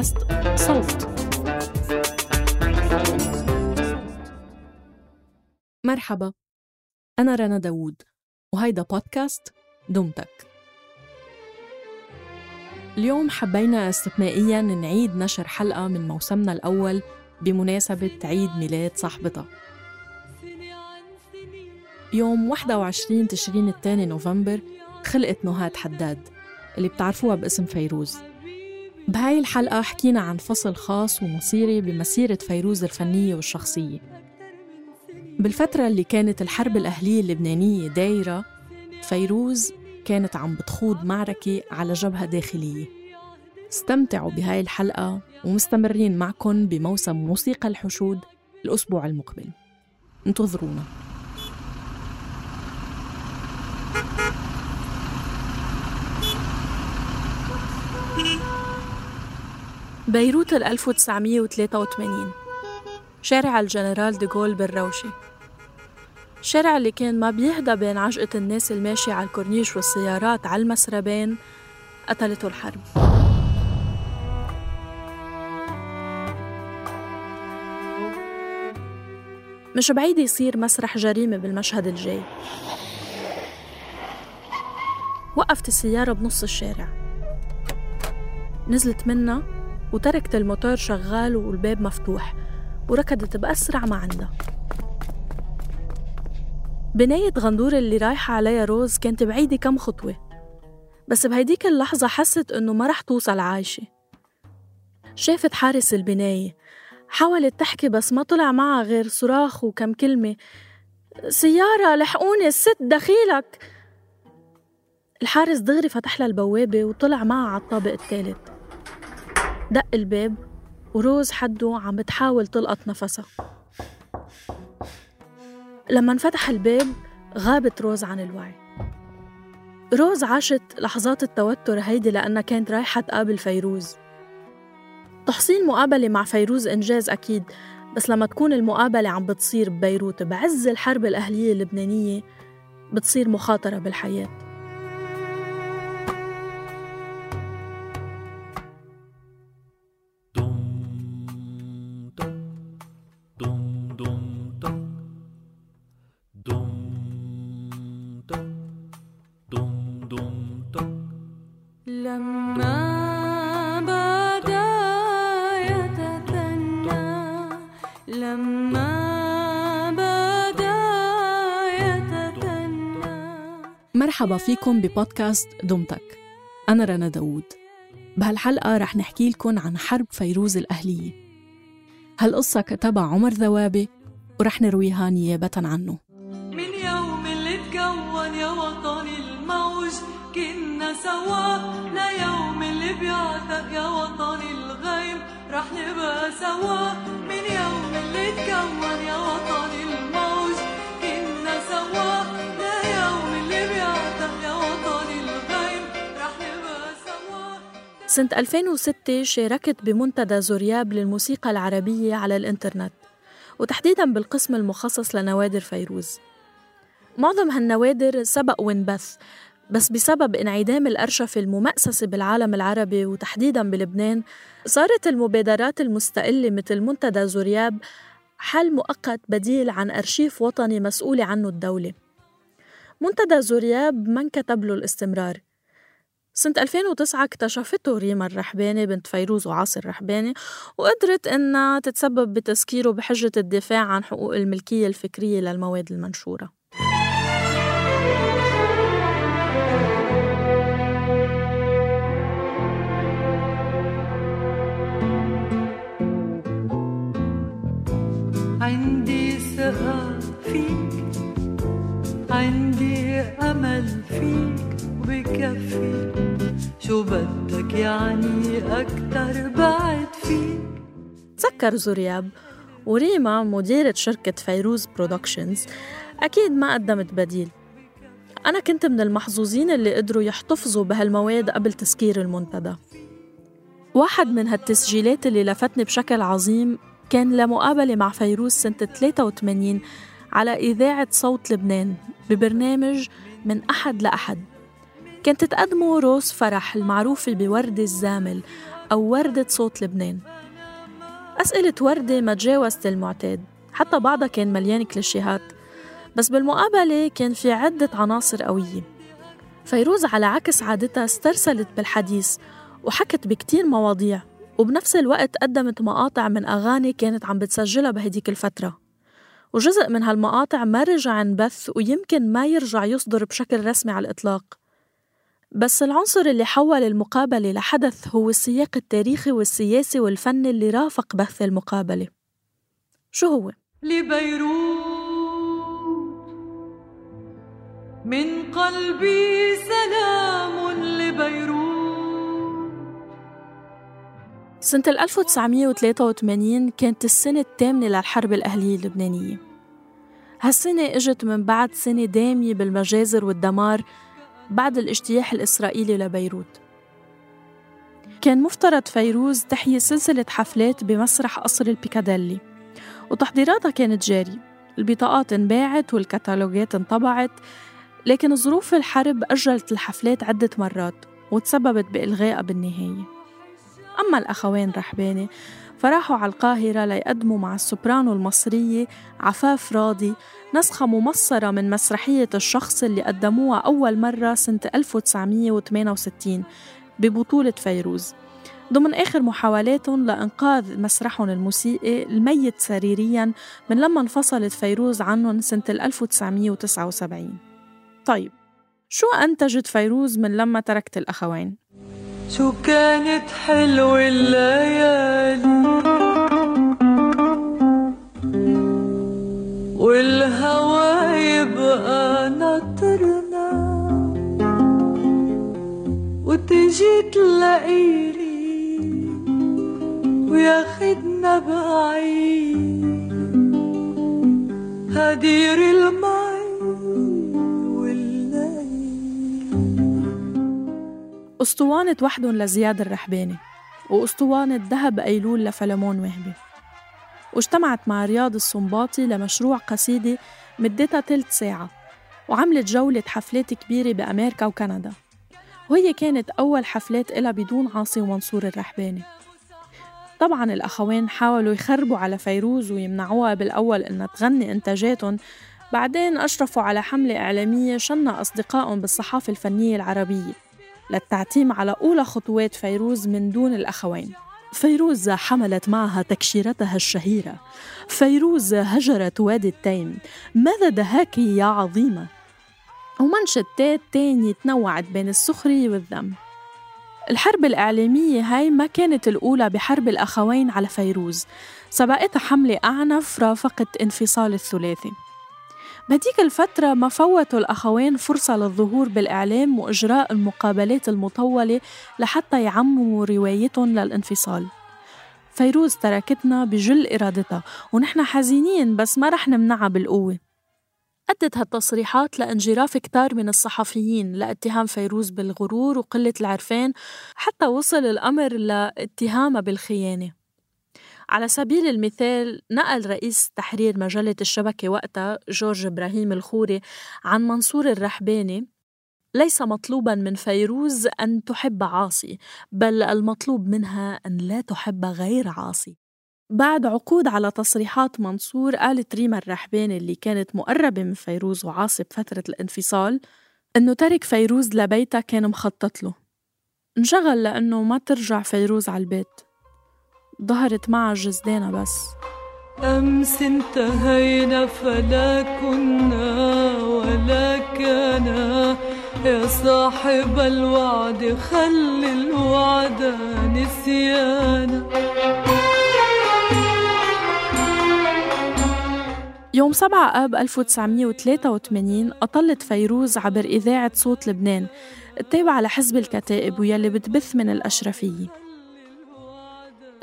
بودكاست صوت. مرحبا. أنا رنا داوود وهيدا بودكاست دمتك اليوم حبينا استثنائيا نعيد نشر حلقة من موسمنا الأول بمناسبة عيد ميلاد صاحبتها. يوم 21 تشرين الثاني نوفمبر خلقت نهاد حداد اللي بتعرفوها باسم فيروز. بهاي الحلقة حكينا عن فصل خاص ومصيري بمسيرة فيروز الفنية والشخصية. بالفترة اللي كانت الحرب الأهلية اللبنانية دايرة فيروز كانت عم بتخوض معركة على جبهة داخلية. استمتعوا بهاي الحلقة ومستمرين معكم بموسم موسيقى الحشود الأسبوع المقبل. انتظرونا. بيروت 1983 شارع الجنرال ديغول بالروشة الشارع اللي كان ما بيهدى بين عجقة الناس الماشية على الكورنيش والسيارات على المسربين قتلته الحرب. مش بعيد يصير مسرح جريمة بالمشهد الجاي. وقفت السيارة بنص الشارع. نزلت منها وتركت الموتور شغال والباب مفتوح وركضت بأسرع ما عندها. بناية غندور اللي رايحة عليها روز كانت بعيدة كم خطوة بس بهيديك اللحظة حست إنه ما رح توصل عايشة. شافت حارس البناية حاولت تحكي بس ما طلع معها غير صراخ وكم كلمة سيارة لحقوني الست دخيلك. الحارس دغري فتح لها البوابة وطلع معها على الطابق الثالث. دق الباب وروز حده عم بتحاول تلقط نفسها. لما انفتح الباب غابت روز عن الوعي. روز عاشت لحظات التوتر هيدي لأنها كانت رايحة تقابل فيروز. تحصيل مقابلة مع فيروز إنجاز أكيد بس لما تكون المقابلة عم بتصير ببيروت بعز الحرب الأهلية اللبنانية بتصير مخاطرة بالحياة. مرحبا فيكم ببودكاست دمتك. أنا رنا داوود. بهالحلقة رح نحكي لكم عن حرب فيروز الأهلية. هالقصة كتبها عمر ذوابي ورح نرويها نيابة عنه. من يوم اللي تكون يا وطني الموج كنا سوا. ليوم اللي بيعتق يا وطني الغيم رح نبقى سوا. من يوم اللي تكون يا وطني الموج كنا سوا. سنة 2006 شاركت بمنتدى زورياب للموسيقى العربية على الإنترنت وتحديدا بالقسم المخصص لنوادر فيروز. معظم هالنوادر سبق وانبث بس بسبب انعدام الأرشفة الممأسسة بالعالم العربي وتحديدا بلبنان صارت المبادرات المستقلة مثل منتدى زورياب حل مؤقت بديل عن أرشيف وطني مسؤولة عنه الدولة. منتدى زورياب ما انكتب له الاستمرار سنة 2009 اكتشفته ريما الرحباني بنت فيروز وعاصر الرحباني وقدرت إنها تتسبب بتسكيره بحجة الدفاع عن حقوق الملكية الفكرية للمواد المنشورة. عندي ثقة فيك عندي أمل فيك. وبكفي شو بدك يعني أكتر بعد فيك تذكر زورياب وريما مديرة شركة فيروز Productions أكيد ما قدمت بديل. أنا كنت من المحظوظين اللي قدروا يحتفظوا بهالمواد قبل تسكير المنتدى. واحد من هالتسجيلات اللي لفتني بشكل عظيم كان لمقابلة مع فيروز سنة 83 على إذاعة صوت لبنان ببرنامج من أحد لأحد. كانت تقدمه روز فرح المعروفة بورد الزامل أو وردة صوت لبنان. أسئلة وردة ما تجاوزت المعتاد حتى بعضها كان مليان كليشيهات بس بالمقابلة كان في عدة عناصر قوية. فيروز على عكس عادتها استرسلت بالحديث وحكت بكتير مواضيع وبنفس الوقت قدمت مقاطع من أغاني كانت عم بتسجلها بهديك الفترة. وجزء من هالمقاطع ما رجع انبث ويمكن ما يرجع يصدر بشكل رسمي على الإطلاق. بس العنصر اللي حول المقابلة لحدث هو السياق التاريخي والسياسي والفني اللي رافق بث المقابلة. شو هو؟ لبيروت. من قلبي سلام لبيروت. سنة 1983 كانت السنة الثامنة للحرب الأهلية اللبنانية. هالسنة إجت من بعد سنة دامية بالمجازر والدمار بعد الاجتياح الإسرائيلي لبيروت. كان مفترض فيروز تحيي سلسلة حفلات بمسرح قصر البيكاديلي وتحضيراتها كانت جاري. البطاقات انباعت والكتالوجات انطبعت لكن ظروف الحرب أجلت الحفلات عدة مرات وتسببت بإلغائها بالنهاية. أما الأخوين رحباني فراحوا على القاهرة ليقدموا مع السوبرانو المصرية عفاف راضي نسخة ممصرة من مسرحية الشخص اللي قدموها أول مرة سنة 1968 ببطولة فيروز ضمن آخر محاولاتهم لإنقاذ مسرحهم الموسيقي الميت سريريا من لما انفصلت فيروز عنهم سنة 1979 طيب شو أنتجت فيروز من لما تركت الأخوين؟ شو كانت حلوة الليالي؟ والهوى يبقى ناطرنا. وتجي تلاقيني وياخدنا بعيد. هدير المي أسطوانة وحدهم لزياد الرحباني وأسطوانة ذهب أيلول لفلمون وهبي. واجتمعت مع رياض الصنباطي لمشروع قصيدة مدتها تلت ساعة وعملت جولة حفلات كبيرة بأمريكا وكندا. وهي كانت أول حفلات إلها بدون عاصي ومنصور الرحباني. طبعا الأخوين حاولوا يخربوا على فيروز ويمنعوها بالأول إنها تغني إنتاجاتهم بعدين أشرفوا على حملة إعلامية شنها أصدقائهم بالصحافة الفنية العربية. للتعتيم على أولى خطوات فيروز من دون الأخوين. فيروز حملت معها تكشيرتها الشهيرة. فيروز هجرت وادي التيم. ماذا دهاك يا عظيمة ومانشيتات تانية تنوعت بين السخرية والذم. الحرب الإعلامية هاي ما كانت الأولى بحرب الأخوين على فيروز. سبقتها حملة أعنف رافقت انفصال الثلاثي. بهديك الفترة ما فوتوا الأخوين فرصة للظهور بالإعلام وإجراء المقابلات المطولة لحتى يعمموا روايتهم للانفصال؟ فيروز تركتنا بكل إرادتها ونحن حزينين بس ما رح نمنعها بالقوة. أدت هالتصريحات لانجراف كتار من الصحفيين لاتهام فيروز بالغرور وقلة العرفان حتى وصل الأمر لاتهامها بالخيانة. على سبيل المثال نقل رئيس تحرير مجلة الشبكة وقتها جورج إبراهيم الخوري عن منصور الرحباني ليس مطلوبا من فيروز أن تحب عاصي بل المطلوب منها أن لا تحب غير عاصي. بعد عقود على تصريحات منصور قالت ريما الرحباني اللي كانت مقربة من فيروز وعاصي بفترة الانفصال إنه ترك فيروز لبيتها كان مخطط له. انشغل لأنه ما ترجع فيروز على البيت. ظهرت معها جزدانة بس. أمس انتهينا فلا كنا ولا كان يا صاحب الوعد خل الوعد نسيانا. يوم 7 آب 1983 أطلت فيروز عبر إذاعة صوت لبنان التابعة لحزب الكتائب ويلي بتبث من الأشرفية.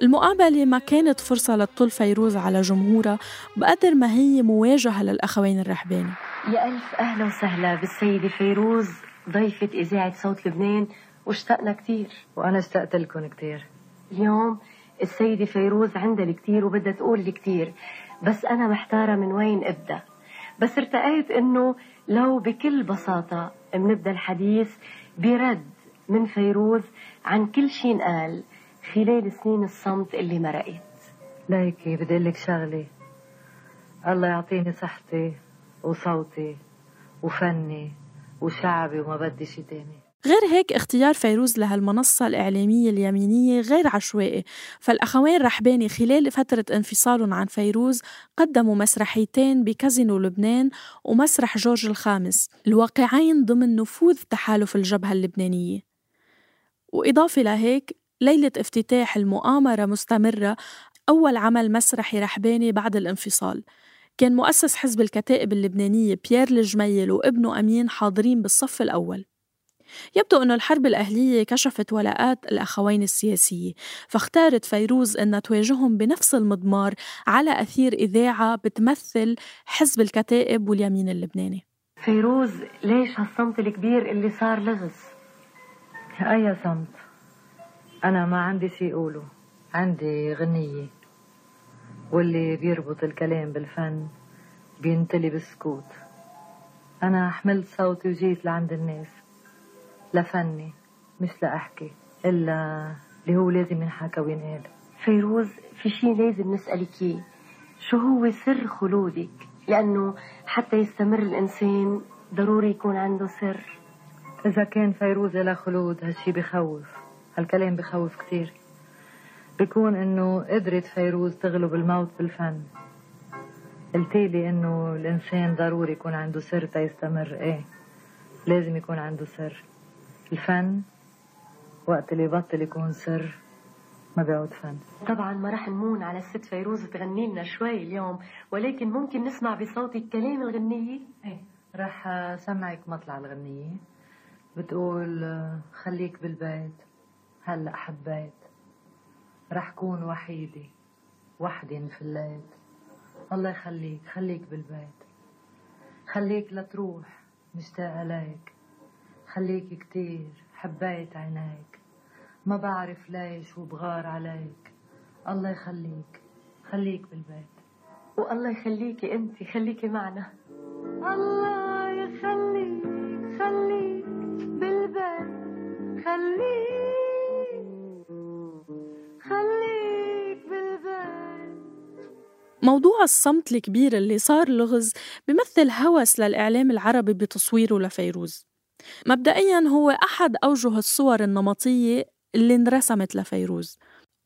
المقابلة ما كانت فرصة لتطل فيروز على جمهورها بقدر ما هي مواجهة للأخوين الرحباني يا ألف أهلا وسهلا بالسيدة فيروز ضيفة إذاعة صوت لبنان واشتقنا كتير. وأنا اشتقت لكم كتير. اليوم السيدة فيروز عندها الكتير وبدها تقول الكتير بس أنا محتارة من وين أبدأ. بس ارتأيت إنه لو بكل بساطة بنبدأ الحديث برد من فيروز عن كل شيء قال خلال سنين الصمت اللي مرقت. ليكي بدي أقول لك شغلة. الله يعطيني صحتي وصوتي وفني وشعبي وما بدي شي تاني. غير هيك اختيار فيروز لهالمنصة الإعلامية اليمينية غير عشوائي. فالأخوين رحباني خلال فترة انفصالهم عن فيروز قدموا مسرحيتين بكازينو لبنان ومسرح جورج الخامس الواقعين ضمن نفوذ تحالف الجبهة اللبنانية. وإضافة لهيك ليلة افتتاح المؤامرة مستمرة أول عمل مسرحي رحباني بعد الانفصال. كان مؤسس حزب الكتائب اللبنانية بيير الجميل وابنه أمين حاضرين بالصف الأول. يبدو أن الحرب الأهلية كشفت ولاءات الأخوين السياسية فاختارت فيروز أن تواجههم بنفس المضمار على أثير إذاعة بتمثل حزب الكتائب واليمين اللبناني. فيروز ليش هالصمت الكبير اللي صار لغز أي صمت؟ أنا ما عندي شي أقوله. عندي غنية. واللي بيربط الكلام بالفن بينتلي بالسكوت أنا حملت صوتي وجيت لعند الناس. لفني مش لأحكي. إلا اللي هو لازم ينحكى وينقال. فيروز في شيء لازم نسألك إياه. شو هو سر خلودك؟ لأنه حتى يستمر الإنسان ضروري يكون عنده سر. إذا كان فيروز لها خلود هالشي بخوف. هالكلام بخوف كتير بيكون إنه قدرت فيروز تغلب الموت بالفن. قلتيلي إنه الإنسان ضروري يكون عنده سر تيستمر إيه لازم يكون عنده سر. الفن وقت اللي يبطل يكون سر ما بيعود فن. طبعا ما رح نمون على الست فيروز تغني لنا شوي اليوم ولكن ممكن نسمع بصوتك كلام الغنية؟ إيه رح سمعك مطلع الغنية. بتقول خليك بالبيت. هلا حبيت رح كون وحيدة وحدي انفليت الله يخليك خليك بالبيت. خليك لتروح مشتاقة ليك خليك كتير حبيت عينيك. ما بعرف ليش وبغار عليك. الله يخليك خليك بالبيت. والله يخليكي انت خليكي معنا. الله يخليك خليك بالبيت. خليك موضوع الصمت الكبير اللي صار لغز بمثل هوس للإعلام العربي بتصويره لفيروز. مبدئيا هو أحد أوجه الصور النمطية اللي انرسمت لفيروز.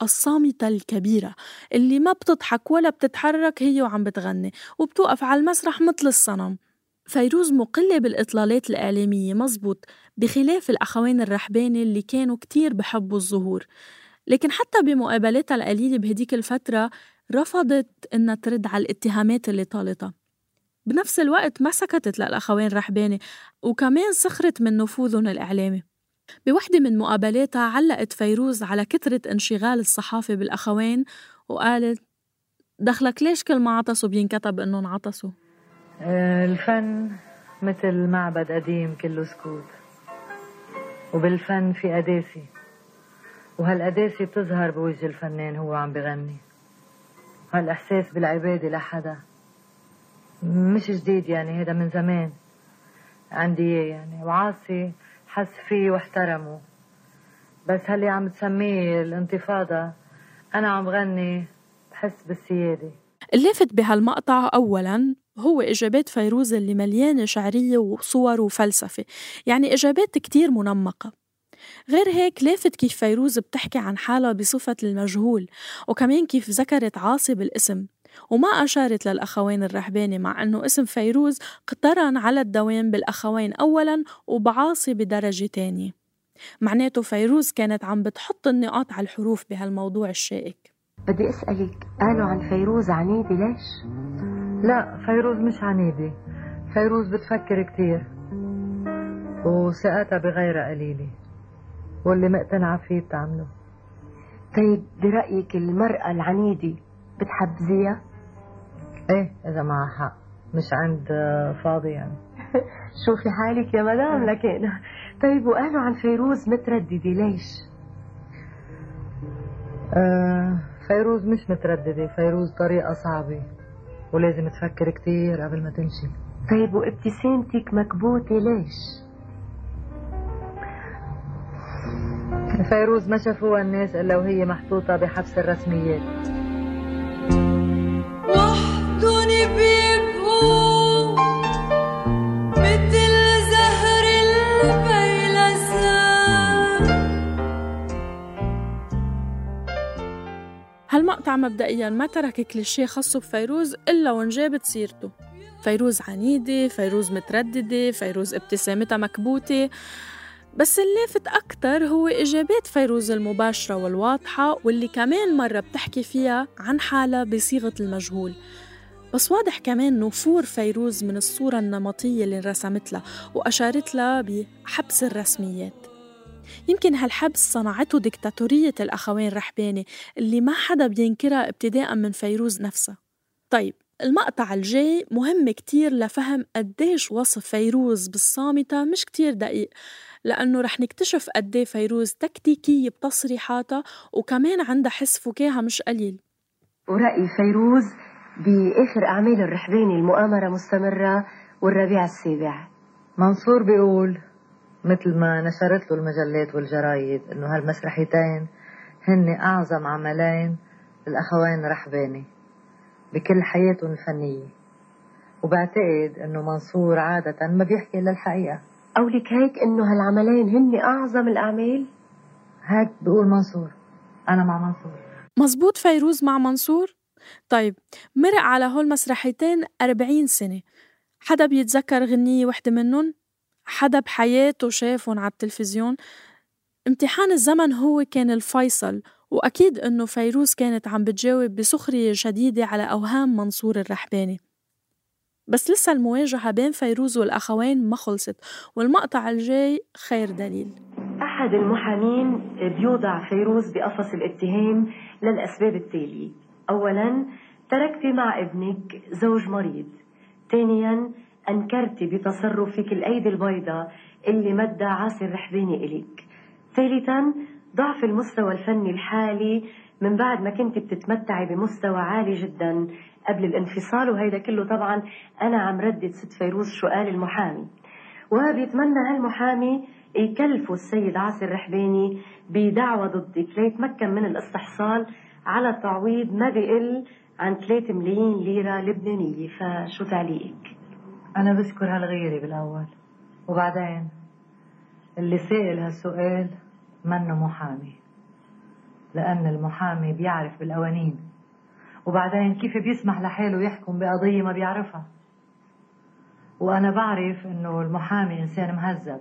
الصامتة الكبيرة اللي ما بتضحك ولا بتتحرك هي وعم بتغني وبتوقف على المسرح مثل الصنم. فيروز مقلة بالإطلالات الإعلامية مزبوط بخلاف الأخوين الرحباني اللي كانوا كتير بحبوا الظهور. لكن حتى بمقابلاتها القليلة بهديك الفترة رفضت إنها ترد على الاتهامات اللي طالتها. بنفس الوقت ما سكتت للأخوين رحباني وكمان سخرت من نفوذهم الإعلامي. بوحدة من مقابلاتها علقت فيروز على كثرة انشغال الصحافة بالأخوين وقالت دخلك ليش كل ما عطسوا بينكتب إنهم عطسوا آه، الفن مثل معبد قديم كله سكوت وبالفن في قداسة وهالقداسة بتظهر بوجه الفنان هو عم بغني. هالإحساس بالعبادة لحدا مش جديد يعني هذا من زمان. عندي إياه يعني. وعاصي حس فيه واحترمه. بس هاللي عم تسميه الانتفاضة. أنا عم غني بحس بالسيادة. اللافت بهالمقطع أولاً هو إجابات فيروز اللي مليانة شعرية وصور وفلسفة. يعني إجابات كتير منمقة. غير هيك لافت كيف فيروز بتحكي عن حالها بصفة المجهول وكمان كيف ذكرت عاصي بالاسم وما أشارت للأخوين الرحباني مع أنه اسم فيروز اقترن على الدوام بالأخوين أولا وبعاصي بدرجة تانية. معناته فيروز كانت عم بتحط النقاط على الحروف بهالموضوع الشائك. بدي أسألك قالوا عن فيروز عنيدة ليش؟ لا فيروز مش عنيدة فيروز بتفكر كتير وثقتها بغيرها قليلة. واللي مقتنعة فيه بتعمله طيب برأيك المرأة العنيدة بتحبذيها؟ إيه إذا معها حق مش عند فاضي يعني شوفي حالك يا مدام لكن طيب وقالوا عن فيروز مترددة ليش؟ آه فيروز مش مترددة فيروز طريقة صعبة ولازم تفكر كتير قبل ما تمشي طيب وابتسامتك مكبوتة ليش؟ فيروز ما شافوها الناس إلا وهي محطوطة بحبس الرسميات. وحدن بيبقوا مثل زهر البيلسان هالمقطع مبدئيا ما ترك كليشيه خاصه بفيروز إلا وانجابت سيرته؟ فيروز عنيدة فيروز مترددة فيروز ابتسامتها مكبوتة. بس اللافت أكتر هو إجابات فيروز المباشرة والواضحة واللي كمان مرة بتحكي فيها عن حالها بصيغة المجهول. بس واضح كمان نفور فيروز من الصورة النمطية اللي رسمت لها وأشارت لها بحبس الرسميات. يمكن هالحبس صنعته ديكتاتورية الأخوين رحباني اللي ما حدا بينكرها ابتداء من فيروز نفسها. طيب المقطع الجاي مهم كتير لفهم قديش وصف فيروز بالصامتة مش كتير دقيق. لأنه رح نكتشف قديه فيروز تكتيكية بتصريحاتها وكمان عندها حس فكاهة مش قليل. ورأي فيروز بآخر أعمال الرحباني المؤامرة مستمرة والربيع السابع. منصور بيقول مثل ما نشرت له المجلات والجرايد إنه هالمسرحيتين هن أعظم عملين للاخوين رحباني بكل حياتهم الفنية. وبعتقد إنه منصور عادة ما بيحكي إلا الحقيقة قولك هيك إنه هالعملين هن أعظم الأعمال هيك بيقول منصور أنا مع منصور مزبوط فيروز مع منصور؟ طيب مرق على هول مسرحيتين أربعين سنة حدا بيتذكر غنية وحدة منهم؟ حدا بحياته شافهم على التلفزيون؟ امتحان الزمن هو كان الفيصل وأكيد إنه فيروز كانت عم بتجاوب بسخرية شديدة على أوهام منصور الرحباني بس لسه المواجهة بين فيروز والأخوين ما خلصت والمقطع الجاي خير دليل. أحد المحامين بيوضع فيروز بقفص الاتهام للأسباب التالية. أولا تركت مع ابنك زوج مريض. ثانيا أنكرت بتصرفك الأيدي البيضاء اللي مدى عاصي الرحباني إليك. ثالثا ضعف المستوى الفني الحالي من بعد ما كنت بتتمتعي بمستوى عالي جدا قبل الانفصال وهيدا كله طبعا أنا عم ردد ست فيروز سؤال المحامي. وبيتمنى هالمحامي يكلفوا السيد عاصي الرحباني بدعوى ضدك ليتمكن من الاستحصال على تعويض ما بيقل عن 3 ملايين ليرة لبنانية. فشو تعليقك؟ أنا بشكر هالغيرة بالأول. وبعدين اللي سائل هالسؤال منه محامي؟ لأن المحامي بيعرف بالقوانين. وبعدين كيف بيسمح لحاله يحكم بقضية ما بيعرفها؟ وأنا بعرف إنه المحامي إنسان مهذب.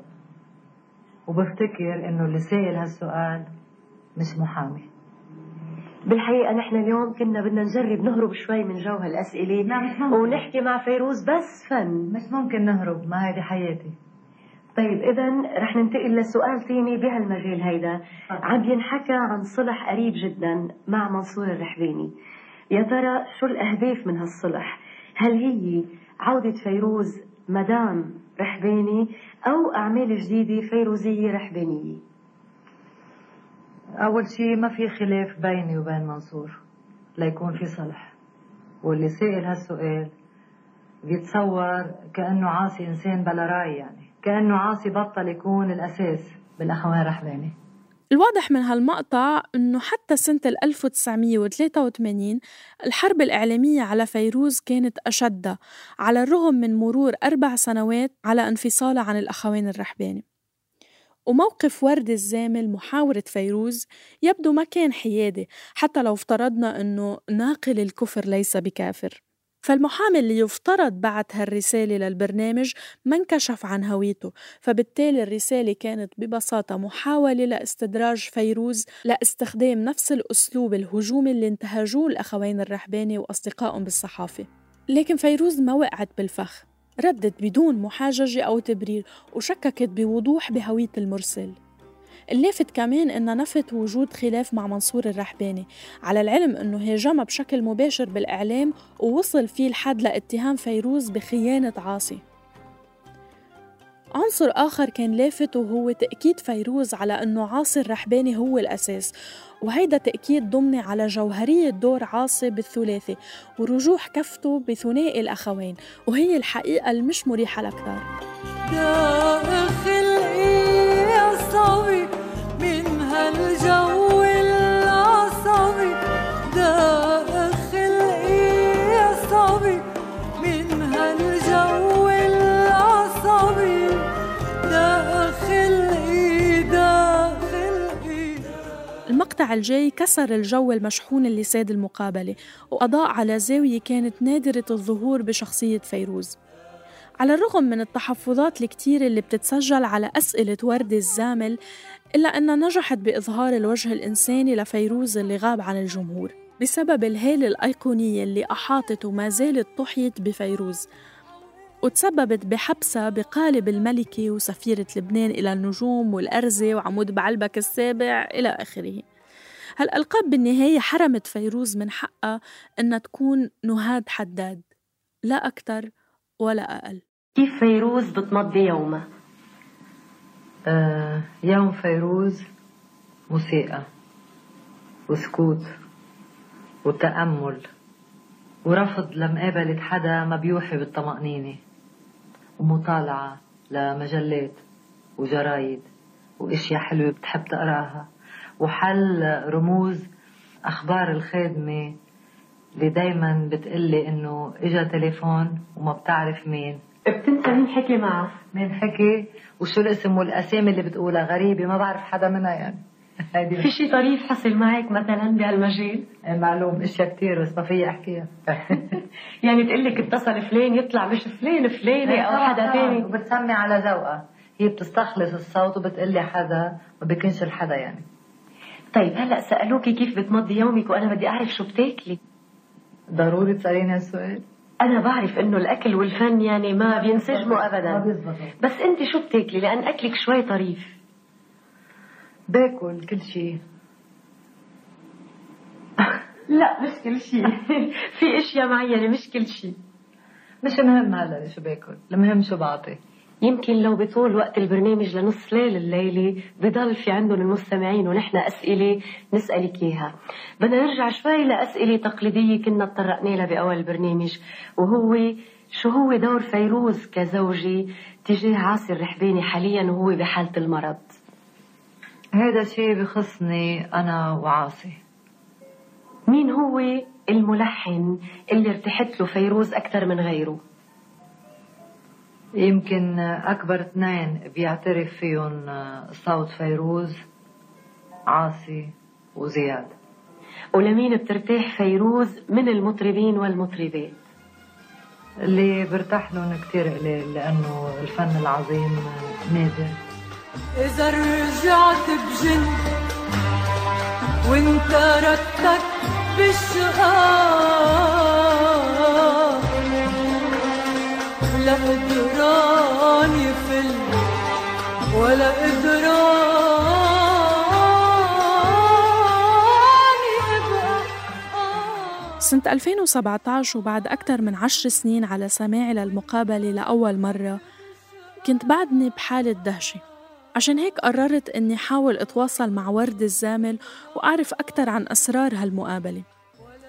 وبفتكر إنه اللي سائل هالسؤال مش محامي. بالحقيقة نحن اليوم كنا بدنا نجرب نهرب شوي من جو هالأسئلة. ونحكي مع فيروز بس فن. مش ممكن نهرب ما هيدي حياتي. طيب إذا رح ننتقل لسؤال ثاني بهالمجال هيدا. عم ينحكى عن صلح قريب جدا مع منصور الرحباني. يا ترى شو الأهداف من هالصلح؟ هل هي عودة فيروز مدام رحباني أو أعمال جديدة فيروزية رحبانية؟ أول شيء ما في خلاف بيني وبين منصور ليكون في صلح. واللي سائل هالسؤال بيتصور كأنه عاصي إنسان بلا رأي يعني. كأنه عاصي بطل يكون الأساس. بالأخوان رحباني. الواضح من هالمقطع إنه حتى سنة 1983 الحرب الإعلامية على فيروز كانت أشد على الرغم من مرور أربع سنوات على انفصالها عن الأخوين الرحباني. وموقف ورد الزامل محاورة فيروز يبدو ما كان حيادي حتى لو افترضنا أنه ناقل الكفر ليس بكافر. فالمحامي اللي يفترض بعت هالرسالة للبرنامج ما انكشف عن هويته فبالتالي الرسالة كانت ببساطة محاولة لاستدراج فيروز لاستخدام نفس الأسلوب الهجومي اللي انتهجوه الأخوين الرحباني وأصدقائهم بالصحافة. لكن فيروز ما وقعت بالفخ ردت بدون محاججة أو تبرير وشككت بوضوح بهوية المرسل. اللافت كمان إنها نفت وجود خلاف مع منصور الرحباني. على العلم إنه هاجمها بشكل مباشر بالإعلام ووصل فيه الحد لاتهام فيروز بخيانة عاصي. عنصر آخر كان لافت وهو تأكيد فيروز على أنه عاصي الرحباني هو الأساس. وهيدا تأكيد ضمني على جوهرية دور عاصي بالثلاثي ورجوح كفته بثنائي الأخوين. وهي الحقيقة المش مريحة لكتار المقطع الجاي كسر الجو المشحون اللي ساد المقابلة وأضاء على زاوية كانت نادرة الظهور بشخصية فيروز. على الرغم من التحفظات الكتيرة اللي بتتسجل على أسئلة وردة الزامل إلا أنها نجحت بإظهار الوجه الإنساني لفيروز اللي غاب عن الجمهور بسبب الهالة الأيقونية اللي أحاطت وما زالت تحيط بفيروز وتسببت بحبسها بقالب الملكة وسفيرة لبنان إلى النجوم والأرزة وعمود بعلبك السابع إلى آخره. هالألقاب بالنهاية حرمت فيروز من حقها إنها تكون نهاد حداد لا أكثر ولا أقل كيف فيروز بتمضي يومها؟ آه يوم فيروز موسيقى وسكوت وتأمل ورفض لمقابلة حدا ما بيوحي بالطمأنينة ومطالعة لمجلات وجرايد وأشياء حلوة بتحب تقراها وحل رموز أخبار الخادمة اللي دايما بتقلي إنه إجا تليفون وما بتعرف مين. بتنسى مين حكي معه. مين حكي؟ وشو الاسم والأسامي اللي بتقولها؟ غريبة ما بعرف حدا منها يعني. في شيء طريف حصل معك مثلا بهالمجال؟ إيه، معلوم إشياء كثير بس ما فيي أحكيها. يعني تقول لك اتصل فلان يطلع مش فلان فلانة أو حدا ثاني وبتسمي على ذوقها. هي بتستخلص الصوت وبتقلي حدا ما بيكونش الحدا يعني. طيب هلا سالوكي كيف بتمضي يومك وأنا بدي أعرف شو بتاكلي. ضروري تسأليني هالسؤال. أنا بعرف إنه الأكل والفن يعني ما بينسجموا ابدا. ما بس أنت شو بتاكلي؟ لأن أكلك شوي طريف. باكل كل شيء لا مش كل شيء في أشياء معينة مش كل شيء مش مهم هلا شو باكل المهم شو بعطي. يمكن لو بطول وقت البرنامج لنص ليل الليلة بضل في عندهم المستمعين ونحن أسئلة نسألك إياها. بدنا نرجع شوي لأسئلة تقليدية كنا تطرقنا لها بأول البرنامج وهو شو هو دور فيروز كزوجة تجاه عاصي الرحباني حاليا وهو بحالة المرض؟ هذا شيء بخصني أنا وعاصي. مين هو الملحن اللي ارتحت له فيروز أكثر من غيره؟ يمكن أكبر اثنين بيعترف فيهم صوت فيروز عاصي وزياد. ولمين بترتاح فيروز من المطربين والمطربات؟ اللي برتاح لهم كثير قليل لأنه الفن العظيم نادر. إذا رجعت بجن وإنت ردك بالشقاق لا قدران يفل ولا قدران يبقى سنة 2017 وبعد أكثر من عشر سنين على سماعي للمقابلة لأول مرة كنت بعدني بحالة دهشة. عشان هيك قررت إني حاول أتواصل مع ورد الزامل وأعرف أكثر عن أسرار هالمقابلة.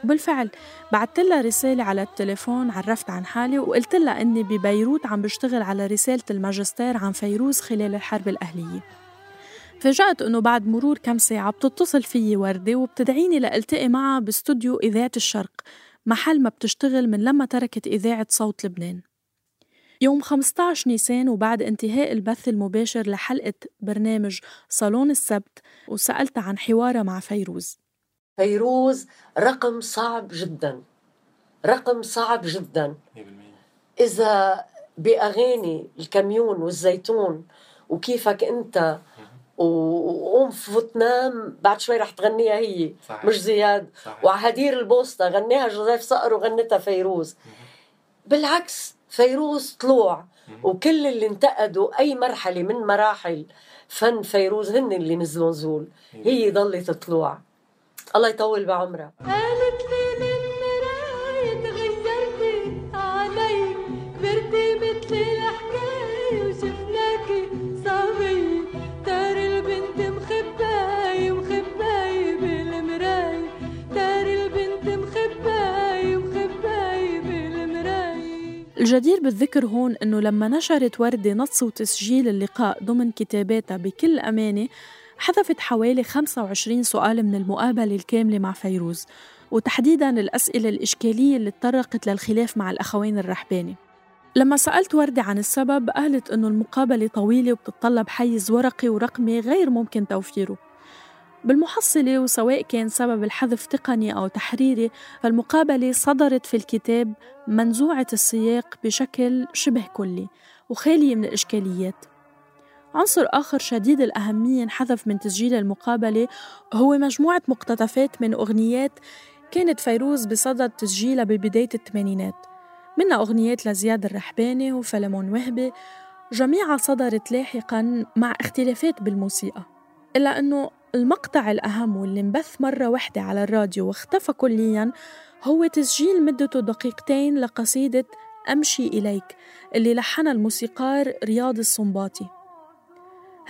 وبالفعل بعثت لها رسالة على التليفون عرفت عن حالي وقلت لها إني ببيروت عم بشتغل على رسالة الماجستير عن فيروز خلال الحرب الأهلية. فاجأت إنه بعد مرور كم ساعة بتتصل فيي وردة وبتدعيني لألتقي معها باستوديو إذاعة الشرق محل ما بتشتغل من لما تركت إذاعة صوت لبنان. يوم 15 نيسان وبعد انتهاء البث المباشر لحلقة برنامج صالون السبت وسألتها عن حوارها مع فيروز. فيروز رقم صعب جدا. رقم صعب جدا. إذا بأغاني الكاميون والزيتون وكيفك أنت وقوم فوت نام بعد شوي رح تغنيها هي. صحيح. مش زياد. صحيح. وعهدير البوسطة غناها جوزيف صقر وغنتها فيروز. بالعكس فيروز طلوع. وكل اللي انتقدوا أي مرحلة من مراحل فن فيروز هن اللي نزلوا نزول. هي ضلت طلوع الله يطول بعمرها قالت لي للمراية تغيرتي علي. كبرتي مثل الحكاية وشفناكي صبية تار البنت مخباية مخباية بالمراية. تار البنت مخباية مخباية بالمراية. الجدير بالذكر هون إنه لما نشرت وردة نص وتسجيل اللقاء ضمن كتاباتها بكل أمانة حذفت حوالي 25 سؤال من المقابلة الكاملة مع فيروز وتحديدا الأسئلة الإشكالية اللي تطرقت للخلاف مع الأخوين الرحباني لما سألت وردة عن السبب قالت إنه المقابلة طويلة وبتتطلب حيز ورقي ورقمي غير ممكن توفيره. بالمحصلة وسواء كان سبب الحذف تقني أو تحريري فالمقابلة صدرت في الكتاب منزوعة السياق بشكل شبه كلي وخالية من الإشكاليات. عنصر آخر شديد الأهمية انحذف من تسجيل المقابلة هو مجموعة مقتطفات من أغنيات كانت فيروز بصدد تسجيلها ببداية الثمانينات. منها أغنيات لزياد الرحباني وفلمون وهبي. جميعها صدرت لاحقا مع اختلافات بالموسيقى إلا أنه المقطع الأهم واللي انبث مرة واحدة على الراديو واختفى كليا هو تسجيل مدته دقيقتين لقصيدة أمشي إليك اللي لحنها الموسيقار رياض الصنباطي.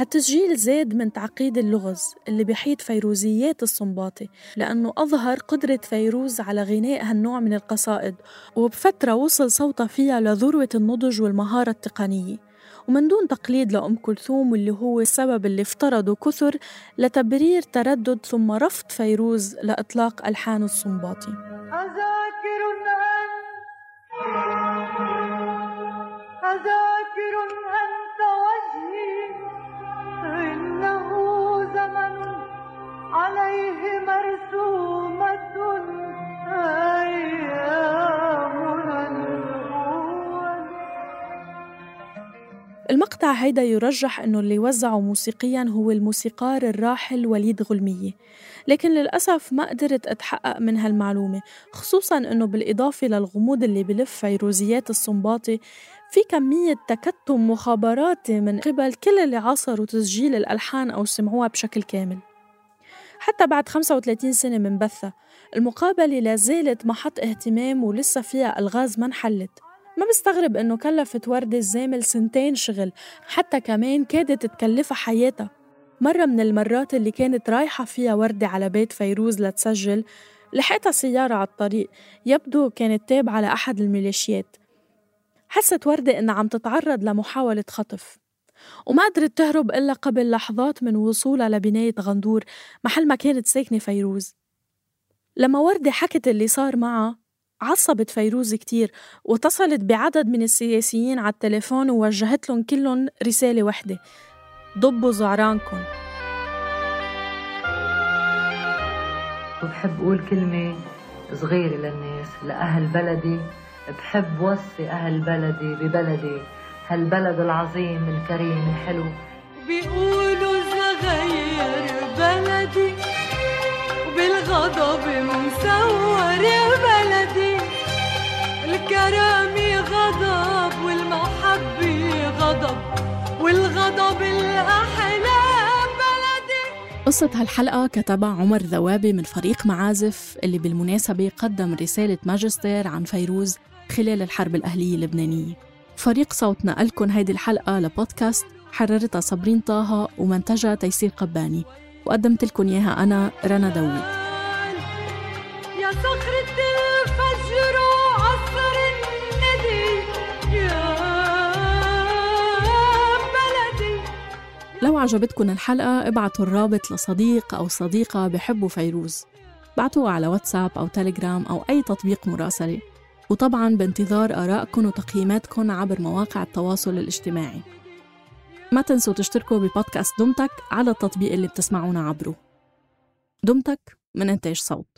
هالتسجيل زاد من تعقيد اللغز اللي بيحيط فيروزيات الصنباطي لأنه أظهر قدرة فيروز على غناء هالنوع من القصائد وبفترة وصل صوتها فيها لذروة النضج والمهارة التقنية. ومن دون تقليد لأم كلثوم واللي هو السبب اللي افترضه كثر لتبرير تردد ثم رفض فيروز لإطلاق ألحان الصنباطي. أذاكر هيدا يرجح إنه اللي وزعه موسيقيا هو الموسيقار الراحل وليد غلمية. لكن للأسف ما قدرت أتحقق من هالمعلومة خصوصا إنه بالإضافة للغموض اللي بلف فيروزيات الصنباطي في كمية تكتم مخابراتي من قبل كل اللي عاصروا تسجيل الألحان أو سمعوها بشكل كامل. حتى بعد 35 سنة من بثها المقابلة لا زالت محط اهتمام ولسه فيها ألغاز ما انحلت. ما بستغرب إنه كلفت وردة الزامل سنتين شغل حتى كمان كادت تكلفها حياتها. مرة من المرات اللي كانت رايحة فيها وردة على بيت فيروز لتسجل لحقتها سيارة على الطريق يبدو كانت تابعة لأحد الميليشيات. حست وردة إنها عم تتعرض لمحاولة خطف. وما قدرت تهرب إلا قبل لحظات من وصولها لبناية غندور محل ما كانت ساكنة فيروز. لما وردة حكت اللي صار معها عصبت فيروز كتير واتصلت بعدد من السياسيين على التليفون ووجهت لهم كلهم رسالة وحدة ضبوا زعرانكم. وبحب أقول كلمة صغيرة للناس لأهل بلدي بحب وصي أهل بلدي ببلدي. هالبلد العظيم الكريم الحلو. بيقولوا صغير بلدي وبالغضب مسور بلدي الكرامي غضب والمحبة غضب والغضب الأحلى بلدي. قصة هالحلقة كتبها عمر ذوابي من فريق معازف اللي بالمناسبة قدم رسالة ماجستير عن فيروز خلال الحرب الأهلية اللبنانية. فريق صوت نقلكن هيدي الحلقة لبودكاست حررتها صابرين طه ومنتجها تيسير قباني. وقدمت لكم إياها أنا رنا داوود يا صخرة الفجر لو عجبتكم الحلقة ابعتوا الرابط لصديق أو صديقة بحبوا فيروز. بعتوها على واتساب أو تليجرام أو أي تطبيق مراسلة. وطبعا بانتظار آرائكم وتقييماتكم عبر مواقع التواصل الاجتماعي. ما تنسوا تشتركوا ببودكاست دمتك على التطبيق اللي بتسمعونا عبره. دمتك من إنتاج صوت.